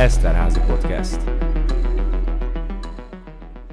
Eszterházi Podcast.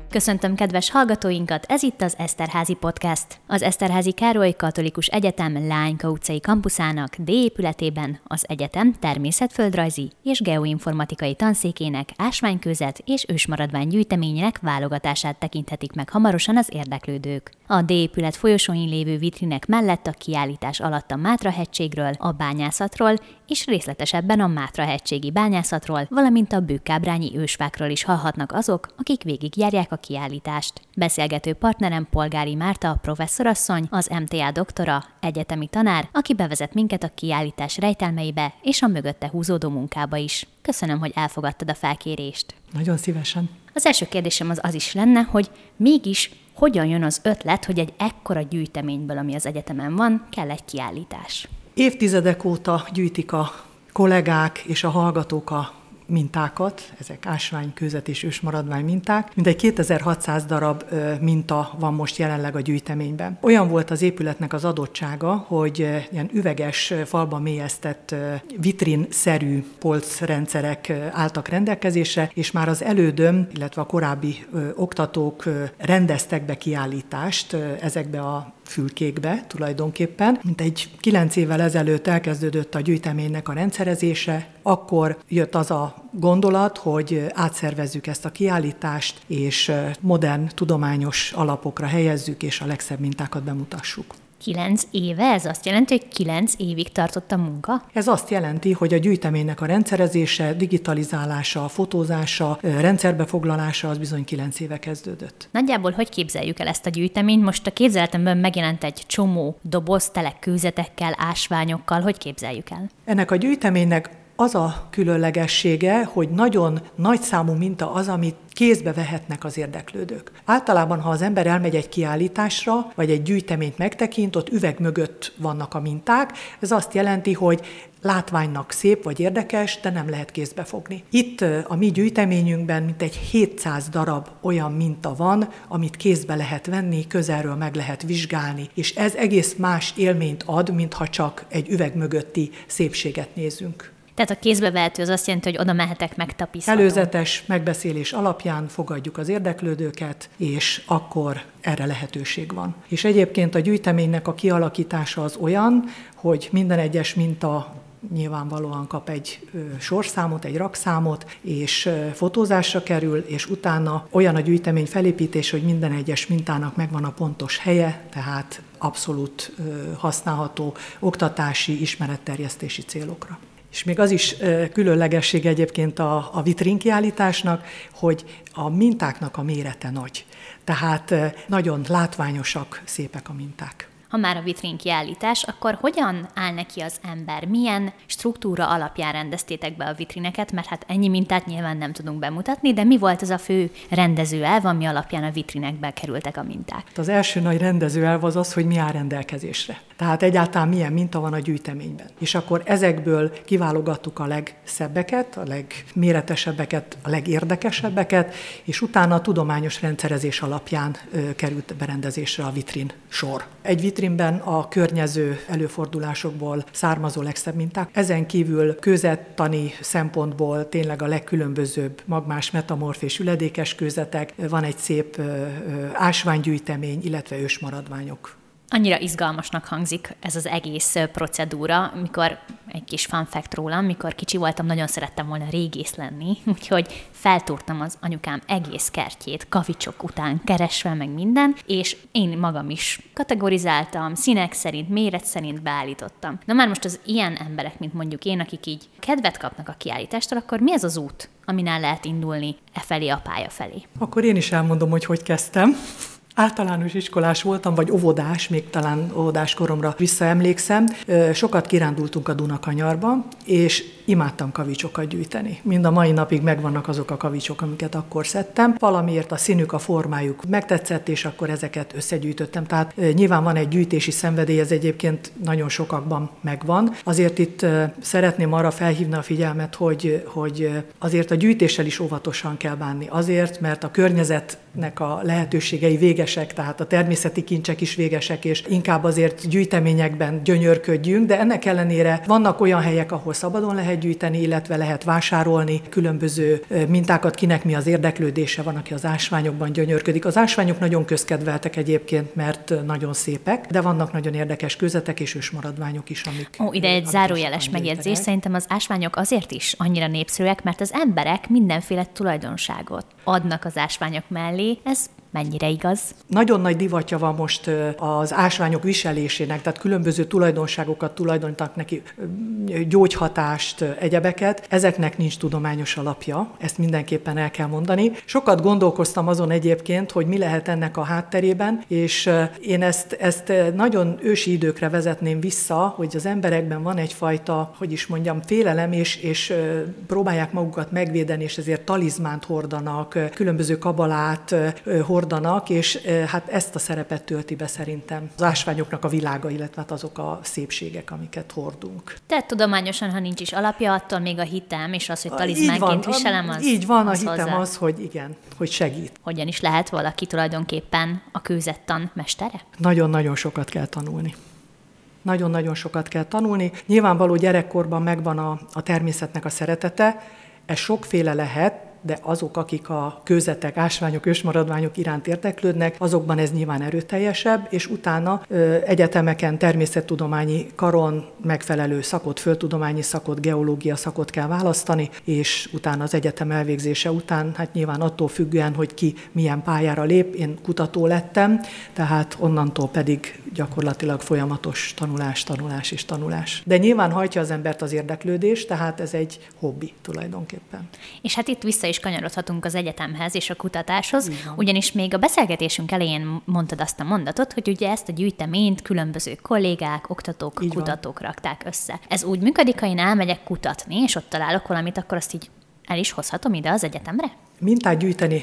Köszöntöm kedves hallgatóinkat, ez itt az Eszterházi Podcast. Az Eszterházi Károly Katolikus Egyetem Lányka utcai kampuszának D épületében az egyetem természetföldrajzi és geoinformatikai tanszékének ásványkőzet és ősmaradvány gyűjteményének válogatását tekinthetik meg hamarosan az érdeklődők. A D épület folyosóin lévő vitrinek mellett a kiállítás alatt a Mátra-hegységről, a bányászatról és részletesebben a Mátra-hegységi bányászatról, valamint a bőkábrányi ősvákról is hallhatnak azok, akik végigjárják a kiállítást. Beszélgető partnerem Polgári Márta, professzorasszony, az MTA doktora, egyetemi tanár, aki bevezet minket a kiállítás rejtelmeibe és a mögötte húzódó munkába is. Köszönöm, hogy elfogadtad a felkérést. Nagyon szívesen. Az első kérdésem az az is lenne, hogy mégis hogyan jön az ötlet, hogy egy ekkora gyűjteményből, ami az egyetemen van, kell egy kiállítás? Évtizedek óta gyűjtik a kollégák és a hallgatók a mintákat, ezek ásvány, kőzet és ősmaradvány minták. Mindegy 2600 darab minta van most jelenleg a gyűjteményben. Olyan volt az épületnek az adottsága, hogy ilyen üveges, falba mélyeztett vitrin-szerű polcrendszerek álltak rendelkezésre, és már az elődöm, illetve a korábbi oktatók rendeztek be kiállítást ezekbe a fülkékbe tulajdonképpen. Mint egy kilenc évvel ezelőtt elkezdődött a gyűjteménynek a rendszerezése, akkor jött az a gondolat, hogy átszervezzük ezt a kiállítást, és modern, tudományos alapokra helyezzük, és a legszebb mintákat bemutassuk. Kilenc éve? Ez azt jelenti, hogy kilenc évig tartott a munka? Ez azt jelenti, hogy a gyűjteménynek a rendszerezése, digitalizálása, fotózása, rendszerbefoglalása az bizony kilenc éve kezdődött. Nagyjából hogy képzeljük el ezt a gyűjteményt? Most a képzeletemben megjelent egy csomó doboz tele kőzetekkel, ásványokkal. Hogy képzeljük el? Ennek a gyűjteménynek az a különlegessége, hogy nagyon nagy számú minta az, amit kézbe vehetnek az érdeklődők. Általában, ha az ember elmegy egy kiállításra, vagy egy gyűjteményt megtekint, ott üveg mögött vannak a minták. Ez azt jelenti, hogy látványnak szép vagy érdekes, de nem lehet kézbe fogni. Itt a mi gyűjteményünkben mintegy 700 darab olyan minta van, amit kézbe lehet venni, közelről meg lehet vizsgálni, és ez egész más élményt ad, mintha csak egy üveg mögötti szépséget nézünk. Tehát a kézbevehető az azt jelenti, hogy oda mehetek megtapiszthatom. Előzetes megbeszélés alapján fogadjuk az érdeklődőket, és akkor erre lehetőség van. És egyébként a gyűjteménynek a kialakítása az olyan, hogy minden egyes minta nyilvánvalóan kap egy sorszámot, egy rakszámot, és fotózásra kerül, és utána olyan a gyűjtemény felépítés, hogy minden egyes mintának megvan a pontos helye, tehát abszolút használható oktatási, ismeretterjesztési célokra. És még az is különlegesség egyébként a, a vitrinkiállításnak, hogy a mintáknak a mérete nagy. Tehát nagyon látványosak, szépek a minták ha már a vitrin kiállítás, akkor hogyan áll neki az ember? Milyen struktúra alapján rendeztétek be a vitrineket? Mert hát ennyi mintát nyilván nem tudunk bemutatni, de mi volt az a fő rendező elv, ami alapján a vitrinekbe kerültek a minták? Az első nagy rendező elv az az, hogy mi áll rendelkezésre. Tehát egyáltalán milyen minta van a gyűjteményben. És akkor ezekből kiválogattuk a legszebbeket, a legméretesebbeket, a legérdekesebbeket, és utána a tudományos rendszerezés alapján került berendezésre a vitrin sor. Egy vitrinben a környező előfordulásokból származó legszebb minták. Ezen kívül kőzettani szempontból tényleg a legkülönbözőbb magmás, metamorf és üledékes kőzetek, van egy szép ásványgyűjtemény, illetve ősmaradványok. Annyira izgalmasnak hangzik ez az egész procedúra, mikor egy kis fun fact rólam, mikor kicsi voltam, nagyon szerettem volna régész lenni, úgyhogy feltúrtam az anyukám egész kertjét kavicsok után keresve meg minden, és én magam is kategorizáltam, színek szerint, méret szerint beállítottam. Na már most az ilyen emberek, mint mondjuk én, akik így kedvet kapnak a kiállítástól, akkor mi ez az út, aminál lehet indulni e felé a pálya felé? Akkor én is elmondom, hogy hogy kezdtem általános iskolás voltam, vagy óvodás, még talán óvodás koromra visszaemlékszem. Sokat kirándultunk a Dunakanyarba, és imádtam kavicsokat gyűjteni. Mind a mai napig megvannak azok a kavicsok, amiket akkor szedtem. Valamiért a színük, a formájuk megtetszett, és akkor ezeket összegyűjtöttem. Tehát nyilván van egy gyűjtési szenvedély, ez egyébként nagyon sokakban megvan. Azért itt szeretném arra felhívni a figyelmet, hogy, hogy azért a gyűjtéssel is óvatosan kell bánni. Azért, mert a környezetnek a lehetőségei véges végesek, tehát a természeti kincsek is végesek, és inkább azért gyűjteményekben gyönyörködjünk, de ennek ellenére vannak olyan helyek, ahol szabadon lehet gyűjteni, illetve lehet vásárolni különböző mintákat, kinek mi az érdeklődése, van, aki az ásványokban gyönyörködik. Az ásványok nagyon közkedveltek egyébként, mert nagyon szépek, de vannak nagyon érdekes kőzetek és ősmaradványok is, amik. Ó, ide egy zárójeles megjegyzés. Szerintem az ásványok azért is annyira népszerűek, mert az emberek mindenféle tulajdonságot adnak az ásványok mellé. Ez mennyire igaz? Nagyon nagy divatja van most az ásványok viselésének, tehát különböző tulajdonságokat tulajdonítanak neki, gyógyhatást, egyebeket. Ezeknek nincs tudományos alapja, ezt mindenképpen el kell mondani. Sokat gondolkoztam azon egyébként, hogy mi lehet ennek a hátterében, és én ezt, ezt nagyon ősi időkre vezetném vissza, hogy az emberekben van egyfajta, hogy is mondjam, félelem, és, és próbálják magukat megvédeni, és ezért talizmánt hordanak, különböző kabalát hordanak, hordanak, és hát ezt a szerepet tölti be szerintem az ásványoknak a világa, illetve hát azok a szépségek, amiket hordunk. Tehát tudományosan, ha nincs is alapja, attól még a hitem, és az, hogy talizmánként van, viselem, az Így van, az a hitem hozzá. az, hogy igen, hogy segít. Hogyan is lehet valaki tulajdonképpen a kőzettan mestere? Nagyon-nagyon sokat kell tanulni nagyon-nagyon sokat kell tanulni. Nyilvánvaló gyerekkorban megvan a, a természetnek a szeretete, ez sokféle lehet, de azok, akik a kőzetek, ásványok, ősmaradványok iránt érdeklődnek, azokban ez nyilván erőteljesebb, és utána egyetemeken, természettudományi karon megfelelő szakot, földtudományi szakot, geológia szakot kell választani, és utána az egyetem elvégzése után, hát nyilván attól függően, hogy ki milyen pályára lép, én kutató lettem, tehát onnantól pedig gyakorlatilag folyamatos tanulás, tanulás és tanulás. De nyilván hajtja az embert az érdeklődés, tehát ez egy hobbi tulajdonképpen. És hát itt vissza is kanyarodhatunk az egyetemhez és a kutatáshoz, ugyanis még a beszélgetésünk elején mondtad azt a mondatot, hogy ugye ezt a gyűjteményt különböző kollégák, oktatók, így kutatók van. rakták össze. Ez úgy működik, ha én elmegyek kutatni, és ott találok valamit, akkor azt így el is hozhatom ide az egyetemre? Mintát gyűjteni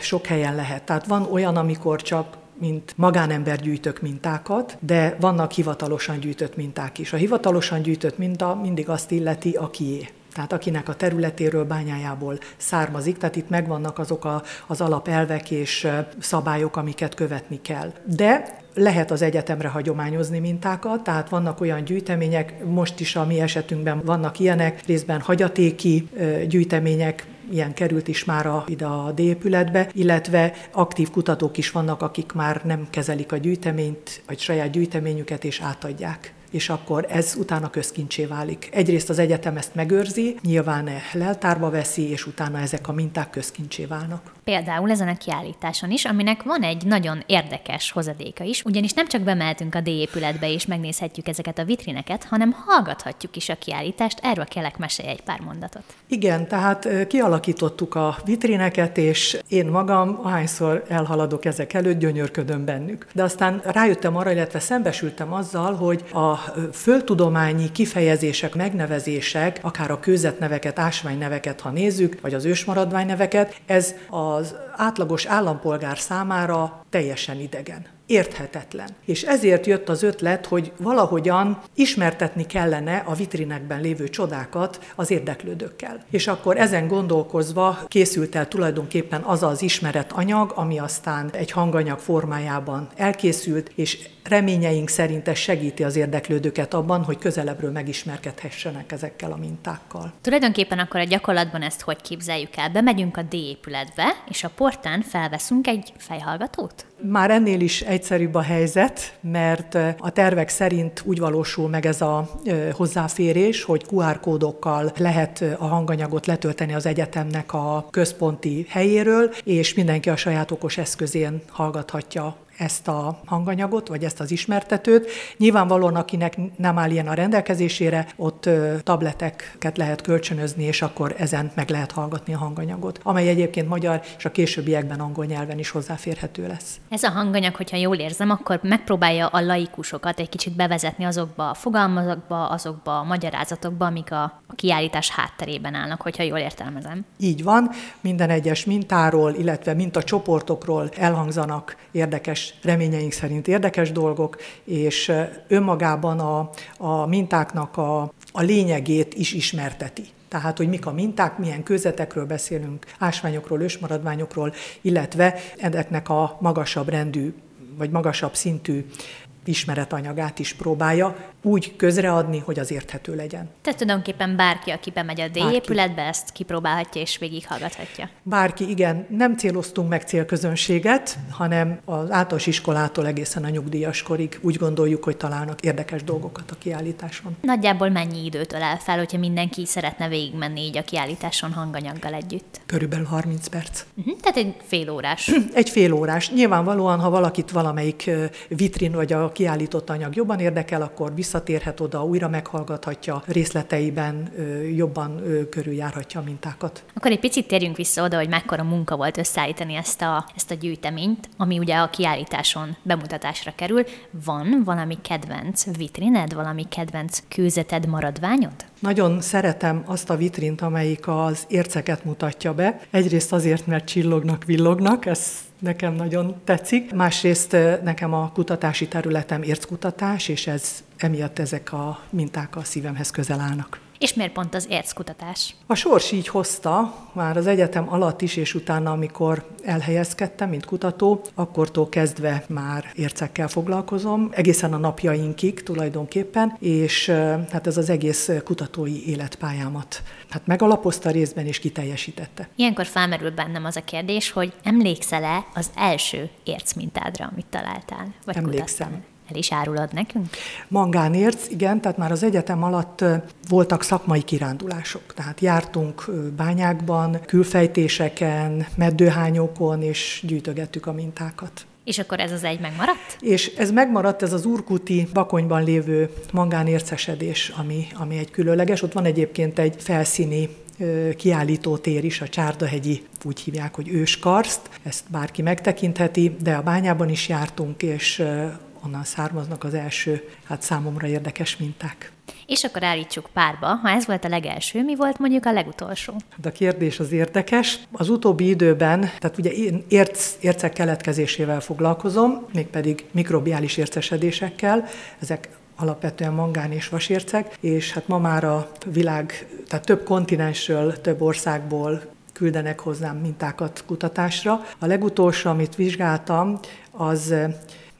sok helyen lehet. Tehát van olyan, amikor csak mint magánember gyűjtök mintákat, de vannak hivatalosan gyűjtött minták is. A hivatalosan gyűjtött minta mindig azt illeti, akié tehát akinek a területéről, bányájából származik, tehát itt megvannak azok a, az alapelvek és szabályok, amiket követni kell. De lehet az egyetemre hagyományozni mintákat, tehát vannak olyan gyűjtemények, most is a mi esetünkben vannak ilyenek, részben hagyatéki gyűjtemények, ilyen került is már a, ide a D-épületbe, illetve aktív kutatók is vannak, akik már nem kezelik a gyűjteményt, vagy saját gyűjteményüket, és átadják és akkor ez utána közkincsé válik. Egyrészt az egyetem ezt megőrzi, nyilván leltárba veszi, és utána ezek a minták közkincsé válnak. Például ezen a kiállításon is, aminek van egy nagyon érdekes hozadéka is, ugyanis nem csak bemeltünk a D-épületbe és megnézhetjük ezeket a vitrineket, hanem hallgathatjuk is a kiállítást. Erről kellek mesélj egy pár mondatot. Igen, tehát kialakítottuk a vitrineket, és én magam, ahányszor elhaladok ezek előtt, gyönyörködöm bennük. De aztán rájöttem arra, illetve szembesültem azzal, hogy a földtudományi kifejezések, megnevezések, akár a kőzetneveket, ásványneveket, ha nézzük, vagy az ősmaradványneveket, ez az átlagos állampolgár számára teljesen idegen érthetetlen. És ezért jött az ötlet, hogy valahogyan ismertetni kellene a vitrinekben lévő csodákat az érdeklődőkkel. És akkor ezen gondolkozva készült el tulajdonképpen az az ismeret anyag, ami aztán egy hanganyag formájában elkészült, és reményeink szerint ez segíti az érdeklődőket abban, hogy közelebbről megismerkedhessenek ezekkel a mintákkal. Tulajdonképpen akkor a gyakorlatban ezt hogy képzeljük el? Bemegyünk a D épületbe, és a portán felveszünk egy fejhallgatót? Már ennél is egyszerűbb a helyzet, mert a tervek szerint úgy valósul meg ez a hozzáférés, hogy QR kódokkal lehet a hanganyagot letölteni az egyetemnek a központi helyéről, és mindenki a saját okos eszközén hallgathatja ezt a hanganyagot, vagy ezt az ismertetőt. Nyilvánvalóan, akinek nem áll ilyen a rendelkezésére, ott tableteket lehet kölcsönözni, és akkor ezen meg lehet hallgatni a hanganyagot, amely egyébként magyar és a későbbiekben angol nyelven is hozzáférhető lesz. Ez a hanganyag, hogyha jól érzem, akkor megpróbálja a laikusokat egy kicsit bevezetni azokba a fogalmazokba, azokba a magyarázatokba, amik a, a kiállítás hátterében állnak, hogyha jól értelmezem. Így van, minden egyes mintáról, illetve mintacsoportokról elhangzanak érdekes reményeink szerint érdekes dolgok, és önmagában a, a mintáknak a, a lényegét is ismerteti. Tehát, hogy mik a minták, milyen kőzetekről beszélünk, ásványokról, ősmaradványokról, illetve ezeknek a magasabb rendű vagy magasabb szintű ismeretanyagát is próbálja úgy közreadni, hogy az érthető legyen. Tehát tulajdonképpen bárki, aki bemegy a D épületbe, ezt kipróbálhatja és végighallgathatja. Bárki, igen. Nem céloztunk meg célközönséget, hanem az általános iskolától egészen a nyugdíjas korig úgy gondoljuk, hogy találnak érdekes dolgokat a kiállításon. Nagyjából mennyi időt ölel fel, hogyha mindenki szeretne végigmenni így a kiállításon hanganyaggal együtt? Körülbelül 30 perc. Uh-huh, tehát egy fél órás. egy fél órás. Nyilvánvalóan, ha valakit valamelyik vitrin vagy a kiállított anyag jobban érdekel, akkor visszatérhet oda, újra meghallgathatja, részleteiben jobban körüljárhatja a mintákat. Akkor egy picit térjünk vissza oda, hogy mekkora munka volt összeállítani ezt a, ezt a gyűjteményt, ami ugye a kiállításon bemutatásra kerül. Van valami kedvenc vitrined, valami kedvenc kőzeted, maradványod? Nagyon szeretem azt a vitrint, amelyik az érceket mutatja be. Egyrészt azért, mert csillognak, villognak, ez nekem nagyon tetszik. Másrészt nekem a kutatási területem érckutatás, és ez emiatt ezek a minták a szívemhez közel állnak. És miért pont az érckutatás? A sors így hozta, már az egyetem alatt is, és utána, amikor elhelyezkedtem, mint kutató, akkortól kezdve már ércekkel foglalkozom, egészen a napjainkig tulajdonképpen, és hát ez az egész kutatói életpályámat hát megalapozta részben és kiteljesítette. Ilyenkor felmerül bennem az a kérdés, hogy emlékszel-e az első ércmintádra, amit találtál? Vagy Emlékszem. Kutattál? El is árulod nekünk? Mangánérc, igen, tehát már az egyetem alatt voltak szakmai kirándulások. Tehát jártunk bányákban, külfejtéseken, meddőhányokon, és gyűjtögettük a mintákat. És akkor ez az egy megmaradt? És ez megmaradt, ez az Urkuti bakonyban lévő mangánércesedés, ami, ami egy különleges. Ott van egyébként egy felszíni kiállító tér is, a Csárdahegyi, úgy hívják, hogy őskarszt, ezt bárki megtekintheti, de a bányában is jártunk, és onnan származnak az első, hát számomra érdekes minták. És akkor állítsuk párba, ha ez volt a legelső, mi volt mondjuk a legutolsó? Hát a kérdés az érdekes. Az utóbbi időben, tehát ugye én érc, ércek keletkezésével foglalkozom, mégpedig mikrobiális ércesedésekkel, ezek alapvetően mangán és vasércek, és hát ma már a világ, tehát több kontinensről, több országból küldenek hozzám mintákat kutatásra. A legutolsó, amit vizsgáltam, az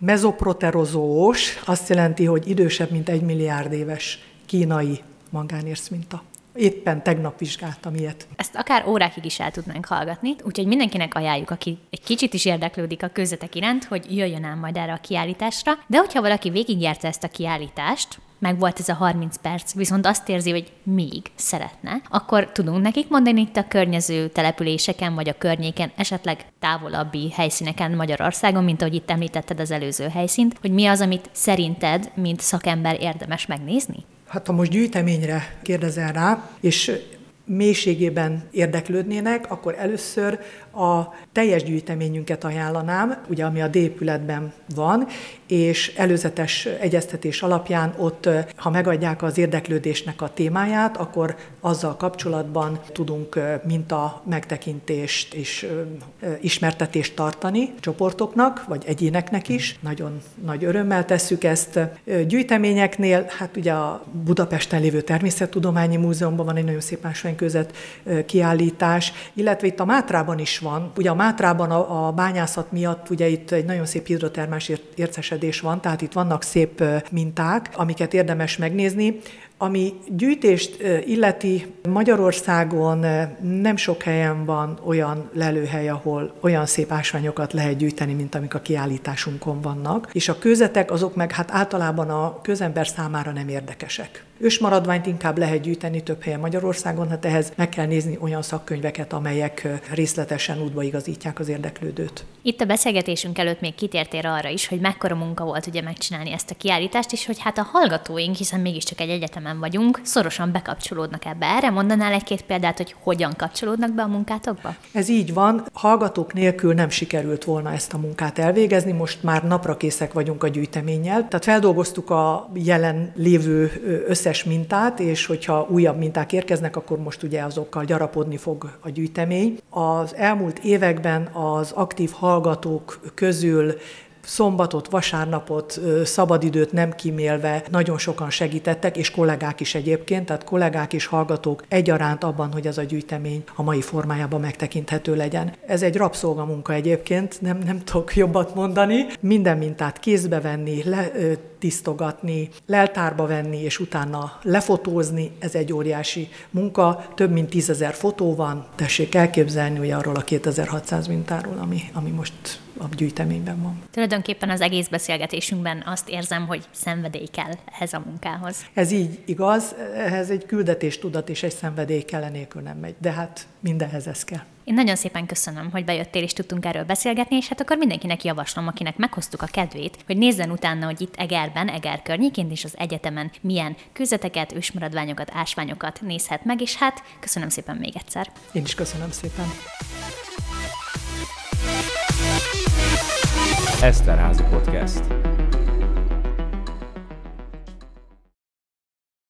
mezoproterozós, azt jelenti, hogy idősebb, mint egy milliárd éves kínai mangánérsz minta. Éppen tegnap vizsgáltam ilyet. Ezt akár órákig is el tudnánk hallgatni, úgyhogy mindenkinek ajánljuk, aki egy kicsit is érdeklődik a közvetek iránt, hogy jöjjön el majd erre a kiállításra. De hogyha valaki végigjárta ezt a kiállítást, meg volt ez a 30 perc, viszont azt érzi, hogy még szeretne, akkor tudunk nekik mondani itt a környező településeken, vagy a környéken, esetleg távolabbi helyszíneken Magyarországon, mint ahogy itt említetted az előző helyszínt, hogy mi az, amit szerinted, mint szakember érdemes megnézni? Hát ha most gyűjteményre kérdezel rá, és mélységében érdeklődnének, akkor először a teljes gyűjteményünket ajánlanám, ugye ami a D-épületben van, és előzetes egyeztetés alapján ott, ha megadják az érdeklődésnek a témáját, akkor azzal kapcsolatban tudunk minta megtekintést és ismertetést tartani csoportoknak, vagy egyéneknek is. Nagyon nagy örömmel tesszük ezt. Gyűjteményeknél, hát ugye a Budapesten lévő Természettudományi Múzeumban van egy nagyon szép ásványközet kiállítás, illetve itt a Mátrában is van. Ugye a Mátrában a, a bányászat miatt ugye itt egy nagyon szép hidrotermás ércesedés van, tehát itt vannak szép minták, amiket érdemes megnézni. Ami gyűjtést illeti, Magyarországon nem sok helyen van olyan lelőhely, ahol olyan szép ásványokat lehet gyűjteni, mint amik a kiállításunkon vannak, és a kőzetek azok meg hát általában a közember számára nem érdekesek. Ősmaradványt inkább lehet gyűjteni több helyen Magyarországon, hát ehhez meg kell nézni olyan szakkönyveket, amelyek részletesen útba igazítják az érdeklődőt. Itt a beszélgetésünk előtt még kitértél arra is, hogy mekkora munka volt ugye megcsinálni ezt a kiállítást, és hogy hát a hallgatóink, hiszen mégiscsak egy egyetemen vagyunk, szorosan bekapcsolódnak ebbe. Erre mondanál egy-két példát, hogy hogyan kapcsolódnak be a munkátokba? Ez így van. Hallgatók nélkül nem sikerült volna ezt a munkát elvégezni, most már napra készek vagyunk a gyűjteménnyel. Tehát feldolgoztuk a jelen lévő össze összes mintát, és hogyha újabb minták érkeznek, akkor most ugye azokkal gyarapodni fog a gyűjtemény. Az elmúlt években az aktív hallgatók közül szombatot, vasárnapot, szabadidőt nem kimélve nagyon sokan segítettek, és kollégák is egyébként, tehát kollégák és hallgatók egyaránt abban, hogy ez a gyűjtemény a mai formájában megtekinthető legyen. Ez egy rabszolgamunka egyébként, nem, nem tudok jobbat mondani. Minden mintát kézbe venni, le, tisztogatni, leltárba venni, és utána lefotózni, ez egy óriási munka. Több mint tízezer fotó van, tessék elképzelni, hogy arról a 2600 mintáról, ami, ami most a gyűjteményben van. Tulajdonképpen az egész beszélgetésünkben azt érzem, hogy szenvedély kell ehhez a munkához. Ez így igaz, ehhez egy küldetéstudat és egy szenvedély kell, nélkül nem megy, de hát mindenhez ez kell. Én nagyon szépen köszönöm, hogy bejöttél és tudtunk erről beszélgetni, és hát akkor mindenkinek javaslom, akinek meghoztuk a kedvét, hogy nézzen utána, hogy itt Egerben, Eger környékén és az egyetemen milyen kőzeteket, ősmaradványokat, ásványokat nézhet meg, és hát köszönöm szépen még egyszer. Én is köszönöm szépen. Eszterházi Podcast.